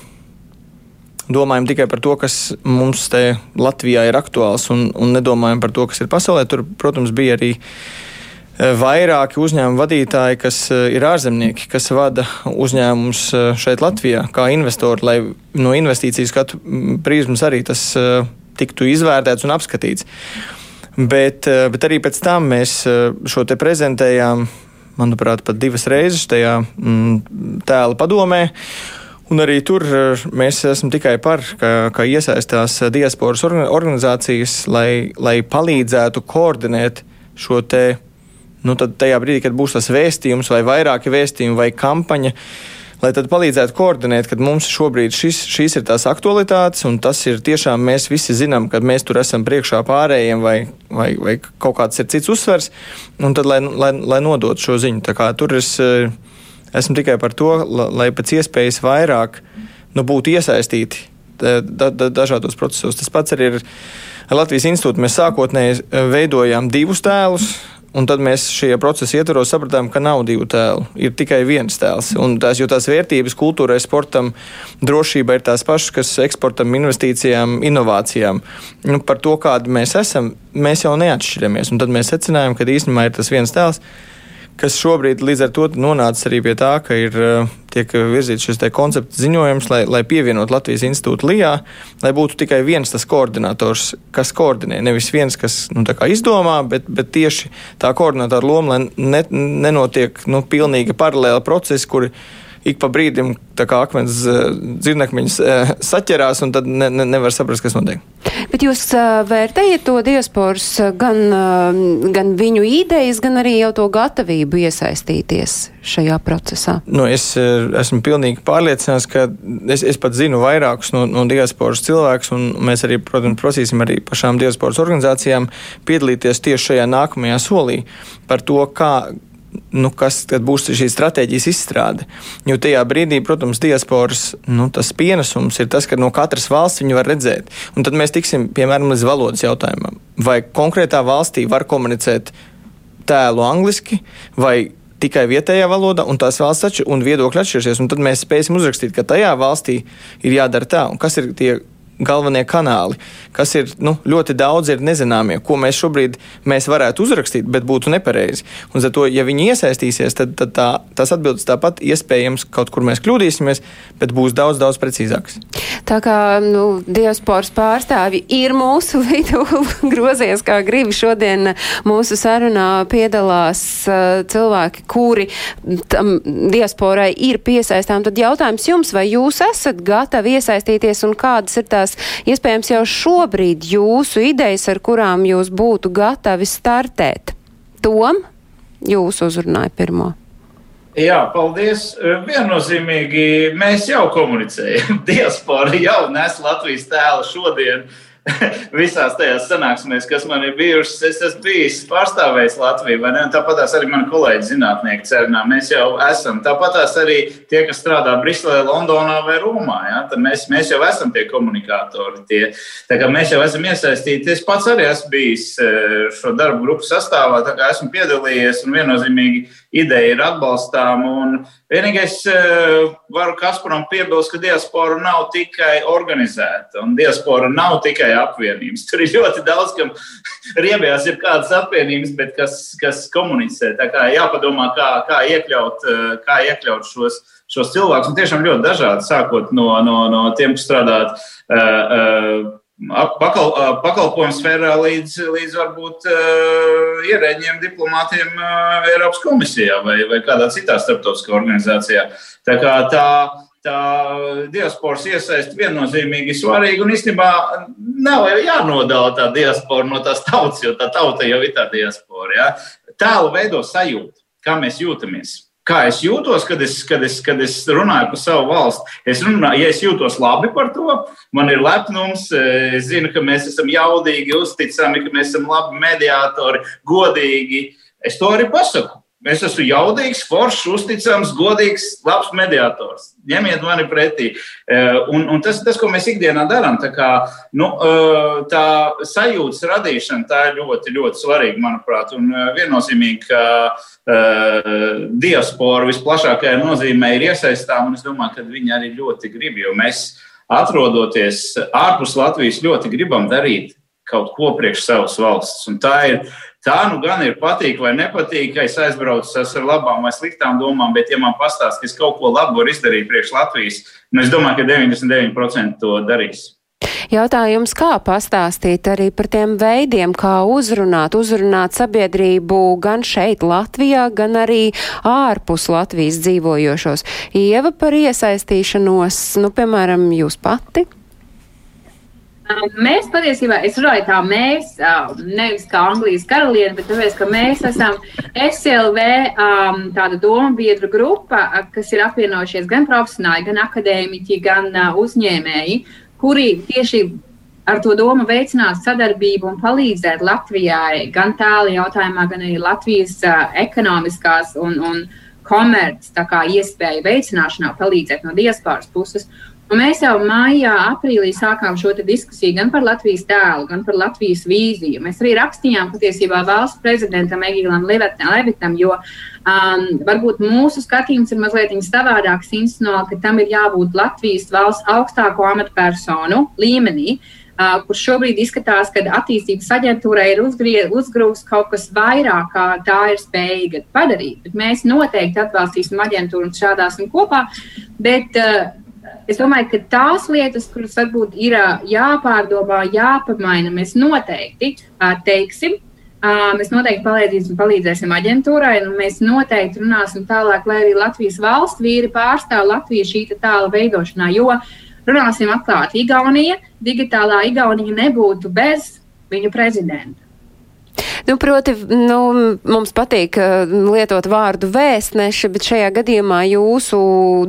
domājam tikai par to, kas mums te Latvijā ir aktuāls, un, un nedomājam par to, kas ir pasaulē. Tur, protams, bija arī e, vairāki uzņēmumu vadītāji, kas e, ir ārzemnieki, kas vada uzņēmumus e, šeit Latvijā, kā investori, lai no investīciju skatu prizmas arī tas tiktu izvērtēts un apskatīts. Bet, bet arī pēc tam mēs šo te prezentējām, manuprāt, pat divas reizes tajā tēla padomē. Un arī tur eh, mēs esam tikai par, ka, ka iesaistās diasporas organizācijas, lai, lai palīdzētu koordinēt šo te, nu tad tajā brīdī, kad būs tas vēstījums vai vairāki vēstījumi vai kampaņa, lai tad palīdzētu koordinēt, kad mums šobrīd šis, šīs ir tās aktualitātes, un tas ir tiešām mēs visi zinām, ka mēs tur esam priekšā pārējiem vai, vai, vai kaut kāds ir cits uzsvers, un tad lai, lai, lai nodot šo ziņu. Tā kā tur es. Uh, Esmu tikai par to, lai pēc iespējas vairāk nu, būtu iesaistīti da, da, dažādos procesos. Tas pats arī ir Latvijas institūts. Mēs sākotnēji e, veidojām divus tēlus. Un tad mēs šajā procesa ietvaros sapratām, ka nav divu tēlu, ir tikai viens tēls. Un tās, jo tās vērtības kultūrai, sportam, drošībai ir tās pašas, kas eksportam, investīcijām, inovācijām. Nu, par to, kādi mēs esam, mēs jau neatšķiramies. Un tad mēs secinājām, ka īstenībā ir tas viens tēls kas šobrīd līdz ar to nonācis arī pie tā, ka ir eh, tiek virzīts šis koncepts ziņojums, lai, lai pievienot Latvijas institūtu LIJā, lai būtu tikai viens tas koordinators, kas koordinē. Nevis viens, kas nu, izdomā, bet, bet tieši tā koordinatora loma, lai ne, nenotiek nu, pilnīgi paralēli procesi, kuri ik pa brīdim akmens eh, dzirnakmeņus eh, saķerās, un tad ne, ne, nevar saprast, kas notiek. Bet jūs uh, vērtējat to diasporas gan, gan viņu idejas, gan arī jau to gatavību iesaistīties šajā procesā? Nu, es esmu pilnīgi pārliecināts, ka es, es pat zinu vairākus no, no diasporas cilvēkus, un mēs arī, protams, prasīsim arī pašām diasporas organizācijām piedalīties tieši šajā nākamajā solī par to, kā nu, kas būs šī stratēģijas izstrāde. Jo tajā brīdī, protams, diasporas nu, pienesums ir tas, ka no katras valsts viņi var redzēt. Un tad mēs tiksim, piemēram, līdz valodas jautājumam. Vai konkrētā valstī var komunicēt tēlu angliski vai tikai vietējā valodā, un tās valsts atšķir, un viedokļi atšķirsies. Un tad mēs spēsim uzrakstīt, ka tajā valstī ir jādara tā, un kas ir tie galvenie kanāli, kas ir nu, ļoti daudz ir nezināmie, ko mēs šobrīd mēs varētu uzrakstīt, bet būtu nepareizi. Un to, ja viņi iesaistīsies, tad, tad tā, tās atbildes tāpat iespējams kaut kur mēs kļūdīsimies, bet būs daudz, daudz precīzākas. Tā kā nu, diasporas pārstāvji ir mūsu vidū grozies, kā gribi šodien mūsu sarunā piedalās uh, cilvēki, kuri tam diasporai ir piesaistām, tad jautājums jums, vai jūs esat gatavi iesaistīties un kādas ir tās tās iespējams jau šobrīd jūsu idejas, ar kurām jūs būtu gatavi startēt? Tom, jūs uzrunāja pirmo. Jā, paldies. Viennozīmīgi mēs jau komunicējam. Diaspora jau nes Latvijas tēlu šodien. Uh, visās tajās sanāksmēs, kas man ir bijušas, es esmu bijis pārstāvējis Latviju? Tāpat arī mani kolēģi zinātnieki cernā. Mēs jau esam. Tāpat arī tie, kas strādā Briselē, Londonā vai Romā. Ja? Tad mēs, mēs jau esam tie komunikātori. Tie. Mēs jau esam iesaistīti. Es pats arī esmu bijis e, šo darbu grupu sastāvā, tā kā esmu piedalījies un viennozīmīgi ideja ir atbalstāma. Vienīgais eh, varu Kasparam piebilst, ka diaspora nav tikai organizēta un diaspora nav tikai apvienības. Tur ir ļoti daudz, kam riebjās ir kādas apvienības, bet kas, kas komunicē. Tā kā jāpadomā, kā, kā iekļaut, eh, kā iekļaut šos, šos cilvēkus. Un tiešām ļoti dažādi, sākot no, no, no tiem, kas strādāt. Uh, uh, pakal, pakalpojumu sfērā līdz, līdz varbūt uh, ierēģiem, diplomātiem uh, Eiropas komisijā vai, vai kādā citā starptautiskā organizācijā. Tā kā tā, tā diasporas iesaist viennozīmīgi svarīga un īstenībā nav jānodala tā diaspora no tās tautas, jo tā tauta jau ir tā diaspora. Ja? Tēlu veido sajūta, kā mēs jūtamies kā es jūtos, kad es, kad es, kad es runāju par savu valsti. Es runāju, ja es jūtos labi par to, man ir lepnums, es zinu, ka mēs esam jaudīgi, uzticami, ka mēs esam labi mediātori, godīgi. Es to arī pasaku. Es esmu jaudīgs, foršs, uzticams, godīgs, labs mediātors. Ņemiet mani pretī. Eh, un, un tas, tas, ko mēs ikdienā darām, tā, kā, nu, eh, tā sajūtas radīšana, tā ir ļoti, ļoti svarīga, manuprāt. Un eh, viennozīmīgi, ka diaspora visplašākajā nozīmē ir iesaistām, un es domāju, ka viņi arī ļoti grib, jo mēs, atrodoties ārpus Latvijas, ļoti gribam darīt kaut ko priekš savas valsts. Un tā ir Tā nu gan ir patīk vai nepatīk, ka es aizbraucu ar labām vai sliktām domām, bet, ja man pastāsta, ka es kaut ko labu varu izdarīt priekš Latvijas, nu es domāju, ka 99% to darīs. Jautājums, kā pastāstīt arī par tiem veidiem, kā uzrunāt, uzrunāt sabiedrību gan šeit, Latvijā, gan arī ārpus Latvijas dzīvojošos. Ieva par iesaistīšanos, nu, piemēram, jūs pati? Mēs patiesībā, es runāju tā, mēs, nevis kā Anglijas karaliene, bet tāpēc, ka mēs esam SLV tāda domu biedru grupa, kas ir apvienojušies gan profesionāļi, gan akadēmiķi, gan uzņēmēji, kuri tieši ar to domu veicināt sadarbību un palīdzēt Latvijai gan tālu jautājumā, gan arī Latvijas ekonomiskās un, un komerc iespēju veicināšanā, palīdzēt no diasporas puses. Un mēs jau maijā, aprīlī sākām šo diskusiju gan par Latvijas tēlu, gan par Latvijas vīziju. Mēs arī rakstījām patiesībā valsts prezidentam Egīlam Levitam, jo um, varbūt mūsu skatījums ir mazliet savādāks, institucionāli, ka tam ir jābūt Latvijas valsts augstāko amatpersonu līmenī. Uh, kur šobrīd izskatās, ka attīstības aģentūrai ir uzgrūsts kaut kas vairāk, kā tā ir spējīga padarīt. Bet mēs noteikti atbalstīsim aģentūru un strādāsim kopā. Bet, uh, Es domāju, ka tās lietas, kuras varbūt ir jāpārdomā, jāpamaina, mēs noteikti teiksim. Mēs noteikti palīdzēsim, palīdzēsim aģentūrai, un mēs noteikti runāsim tālāk, lai arī Latvijas valsts vīri pārstāv Latviju šī tāla veidošanā. Jo runāsim atklāti, Igaunija, digitālā Igaunija nebūtu bez viņu prezidenta. Nu, proti, nu, mums patīk uh, lietot vārdu vēstneši, bet šajā gadījumā jūsu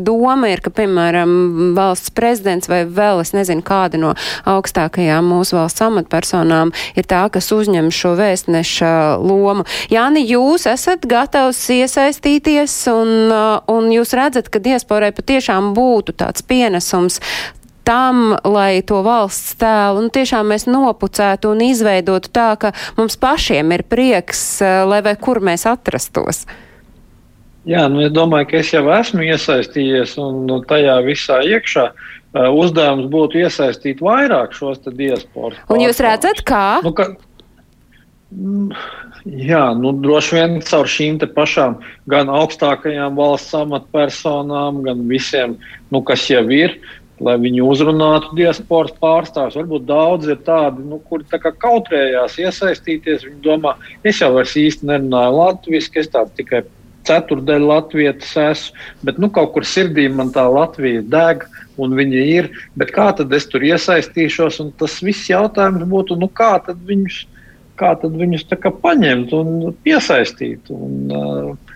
doma ir, ka, piemēram, valsts prezidents vai vēl es nezinu kāda no augstākajām mūsu valsts amatpersonām ir tā, kas uzņem šo vēstneša lomu. Jāni, jūs esat gatavs iesaistīties un, uh, un jūs redzat, ka diasporai patiešām būtu tāds pienesums tam, lai to valsts tēlu nu, tiešām mēs nopucētu un izveidotu tā, ka mums pašiem ir prieks, eh, lai vai kur mēs atrastos. Jā, nu, es domāju, ka es jau esmu iesaistījies un nu, tajā visā iekšā. Uh, uzdevums būtu iesaistīt vairāk šos diasporas. Un jūs redzat, kā? Nu, ka, mm, jā, nu, droši vien caur šīm pašām gan augstākajām valsts amatpersonām, gan visiem, nu, kas jau ir. Lai viņi uzrunātu diasporas pārstāvjus. Varbūt daudz ir tādi, nu, kuri tā kautrējās iesaistīties. Viņi domā, es jau īsti nerunāju latviešu, es tādu tikai ceturdaļu latviešu esmu, bet nu, kaut kur sirdī man tā Latvija deg. Un viņi ir, bet kā tad es tur iesaistīšos? Tas viss jautājums būtu, nu, kā tad viņus, kā tad viņus paņemt un piesaistīt. Un, uh,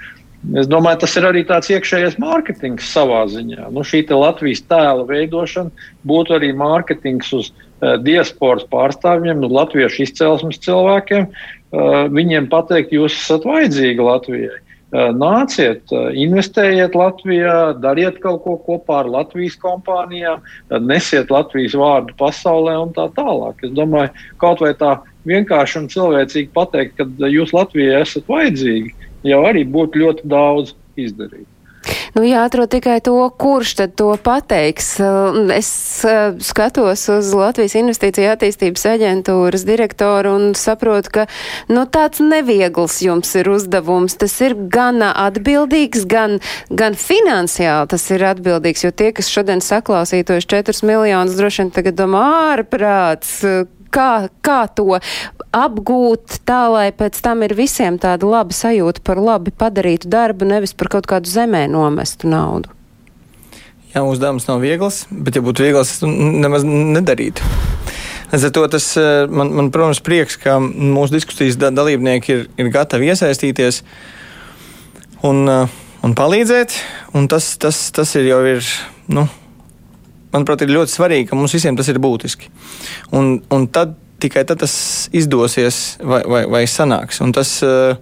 Es domāju, tas ir arī tāds iekšējais mārketings savā ziņā. Nu, šī Latvijas tēla veidošana būtu arī mārketings uz uh, diasporas pārstāvjiem, nu, latviešu izcelsmes cilvēkiem. Uh, viņiem pateikt, jūs esat vajadzīgi Latvijai. Uh, nāciet, uh, investējiet Latvijā, dariet kaut ko kopā ar Latvijas kompānijām, uh, nesiet Latvijas vārdu pasaulē un tā tālāk. Es domāju, kaut vai tā vienkārši un cilvēcīgi pateikt, ka jūs Latvijai esat vajadzīgi jau arī būtu ļoti daudz izdarīt. Nu, jāatrod tikai to, kurš tad to pateiks. Es uh, skatos uz Latvijas Investīcija attīstības aģentūras direktoru un saprotu, ka nu, tāds neviegls jums ir uzdevums. Tas ir gan atbildīgs, gan, gan finansiāli tas ir atbildīgs, jo tie, kas šodien saklausītos 4 miljonus, droši vien tagad domā ārprāts, kā, kā to apgūt tā, lai pēc tam ir visiem tāda laba sajūta par labi padarītu darbu, nevis par kaut kādu zemē nomestu naudu. Jā, uzdevums nav viegls, bet, ja būtu viegls, nemaz nedarītu. Līdz ar to tas eh, man, man, protams, prieks, ka mūsu diskusijas dalībnieki ir, ir gatavi iesaistīties. Un, uh, un palīdzēt. Un tas, tas, tas ir jau ir, nu, manuprāt, ir ļoti svarīgi, ka mums visiem tas ir būtiski. Un, un tad tikai tad tas izdosies vai, vai, vai sanāks. Un tas, uh,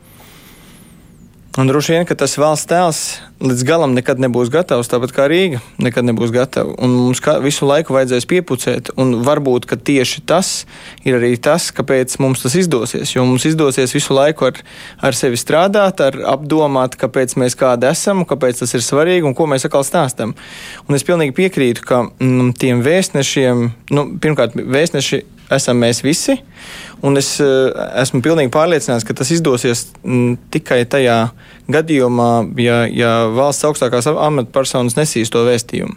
Un droši vien, ka tas valsts tēls līdz galam nekad nebūs gatavs, tāpat kā Rīga nekad nebūs gatava. Un mums visu laiku vajadzēs piepucēt, un varbūt tieši tas ir arī tas, kāpēc mums tas izdosies. Jo mums izdosies visu laiku ar, ar sevi strādāt, ar apdomāt, kāpēc mēs kādi esam, kāpēc tas ir svarīgi un ko mēs atkal stāstam. Un es pilnīgi piekrītu, ka mm, tiem vēstnešiem, nu, pirmkārt, vēstneši esam mēs visi. Un es uh, esmu pilnīgi pārliecināts, ka tas izdosies mm, tikai tajā gadījumā, ja, ja valsts augstākās amatpersonas nesīs to vēstījumu.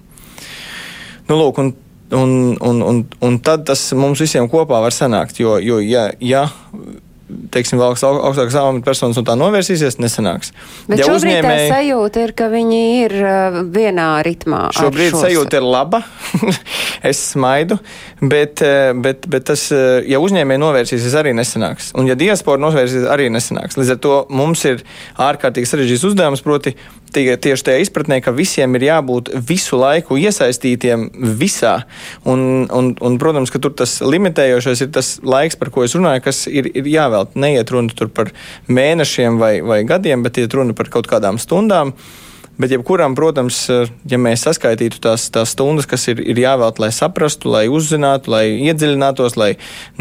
Nu, lūk, un, un, un, un, un tad tas mums visiem kopā var sanākt. Jo, jo ja, ja teiksim, valsts augstākās amatpersonas un tā novērsīsies, nesanāks. Bet ja šobrīd uzņēmēji... tā sajūta ir, ka viņi ir uh, vienā ritmā. Šobrīd šos... sajūta ir laba, es smaidu, bet, uh, bet, bet tas, uh, ja uzņēmēji novērsīsies, arī nesanāks. Un ja diaspora novērsīsies, arī nesanāks. Līdz ar to mums ir ārkārtīgi sarežģīts uzdevums, proti tie, tieši tajā izpratnē, ka visiem ir jābūt visu laiku iesaistītiem visā. Un, un, un, protams, ka tur tas limitējošais ir tas laiks, par ko es runāju, kas ir, ir jāvēl. Neiet runa par mēnešiem vai, vai gadiem, bet iet runa par kaut kādām stundām. Bet, jebkuram, protams, ja mēs saskaitītu tās, tās stundas, kas ir, ir jāvēlta, lai saprastu, lai uzzinātu, lai iedziļinātos, lai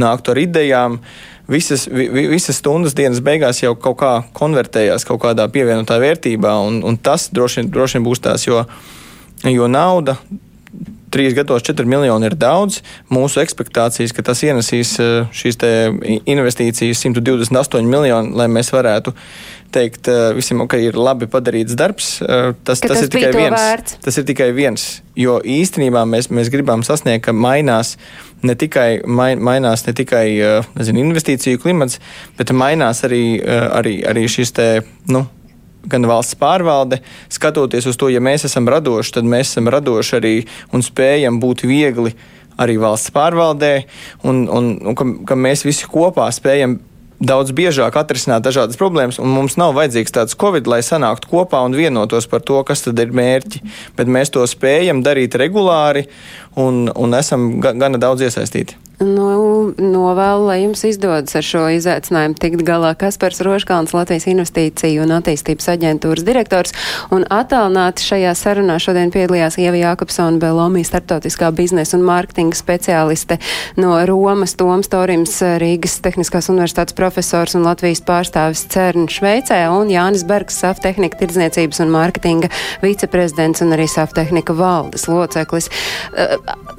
nāktu ar idejām, uh, visas, vi, visas stundas dienas beigās jau kaut kā konvertējās kaut kādā pievienotā vērtībā, un, un tas droši vien, droši vien būs tās, jo, jo nauda. Trīs gados 4 miljoni ir daudz. Mūsu expectācijas, ka tas ienesīs eh, šīs investīcijas 128 miljoni, lai mēs varētu teikt eh, visiem, ka ir labi padarīts darbs, eh, tas, tas, tas, ir tikai viens, vērts. tas ir tikai viens. Jo īstenībā mēs, mēs gribam sasniegt, ka mainās ne tikai, mainās ne tikai eh, nezinu, investīciju klimats, bet mainās arī, arī, arī šis te. Nu, gan valsts pārvalde, skatoties uz to, ja mēs esam radoši, tad mēs esam radoši arī un spējam būt viegli arī valsts pārvaldē, un, un, un ka, ka mēs visi kopā spējam daudz biežāk atrisināt dažādas problēmas, un mums nav vajadzīgs tāds covid, lai sanāktu kopā un vienotos par to, kas tad ir mērķi. Bet mēs to spējam darīt regulāri un, un esam gana daudz iesaistīti. Nu, novēlu, lai jums izdodas ar šo izaicinājumu tikt galā Kaspars Roškalns, Latvijas investīciju un attīstības aģentūras direktors. Un attālināti šajā sarunā šodien piedalījās Ieva Jākapsona Belomi, starptautiskā biznesa un mārketinga speciāliste no Romas, Toms Torims, Rīgas Tehniskās universitātes profesors un Latvijas pārstāvis CERN Šveicē un Jānis Bergs, Saftehnika tirdzniecības un mārketinga viceprezidents un arī Saftehnika valdes loceklis.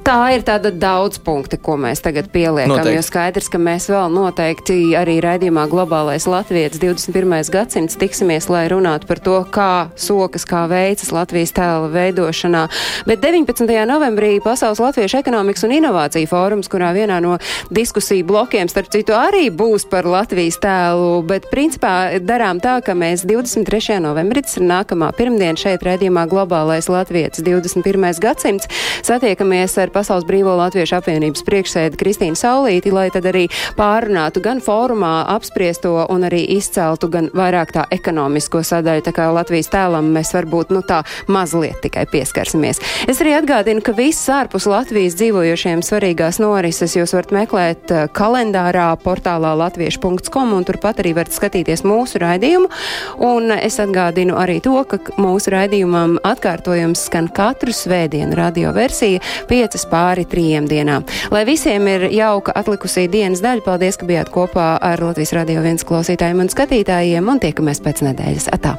Tā ir tāda daudz punkti, ko mēs tagad pieliekam, noteikti. jo skaidrs, ka mēs vēl noteikti arī raidījumā Globālais Latvijas 21. gadsimts tiksimies, lai runātu par to, kā sokas, kā veicas Latvijas tēla veidošanā. Bet 19. novembrī Pasaules Latviešu ekonomikas un inovāciju fórums, kurā vienā no diskusiju blokiem, starp citu, arī būs par Latvijas tēlu, bet principā darām tā, ka mēs 23. novembrī, tas ir nākamā pirmdiena šeit raidījumā Globālais Latvijas 21. gadsimts, satiekamies ar Pasaules Brīvo Latviešu apvienības priekšsēdi Kristīnu Saulīti, lai tad arī pārunātu gan fórumā apspriesto un arī izceltu gan vairāk tā ekonomisko sadaļu. Tā kā Latvijas tēlam mēs varbūt nu tā mazliet tikai pieskarsimies. Es arī atgādinu, ka viss ārpus Latvijas dzīvojošiem svarīgās norises jūs varat meklēt eh, kalendārā portālā latviešu.com un turpat arī varat skatīties mūsu raidījumu. Un es atgādinu arī to, ka mūsu raidījumam atkārtojums skan katru svētdienu radio versija 5 pāri 3 dienām. Lai visiem ir jauka atlikusī dienas daļa. Paldies, ka bijāt kopā ar Latvijas Radio 1 klausītājiem un skatītājiem, un tiekamies pēc nedēļas. Atā!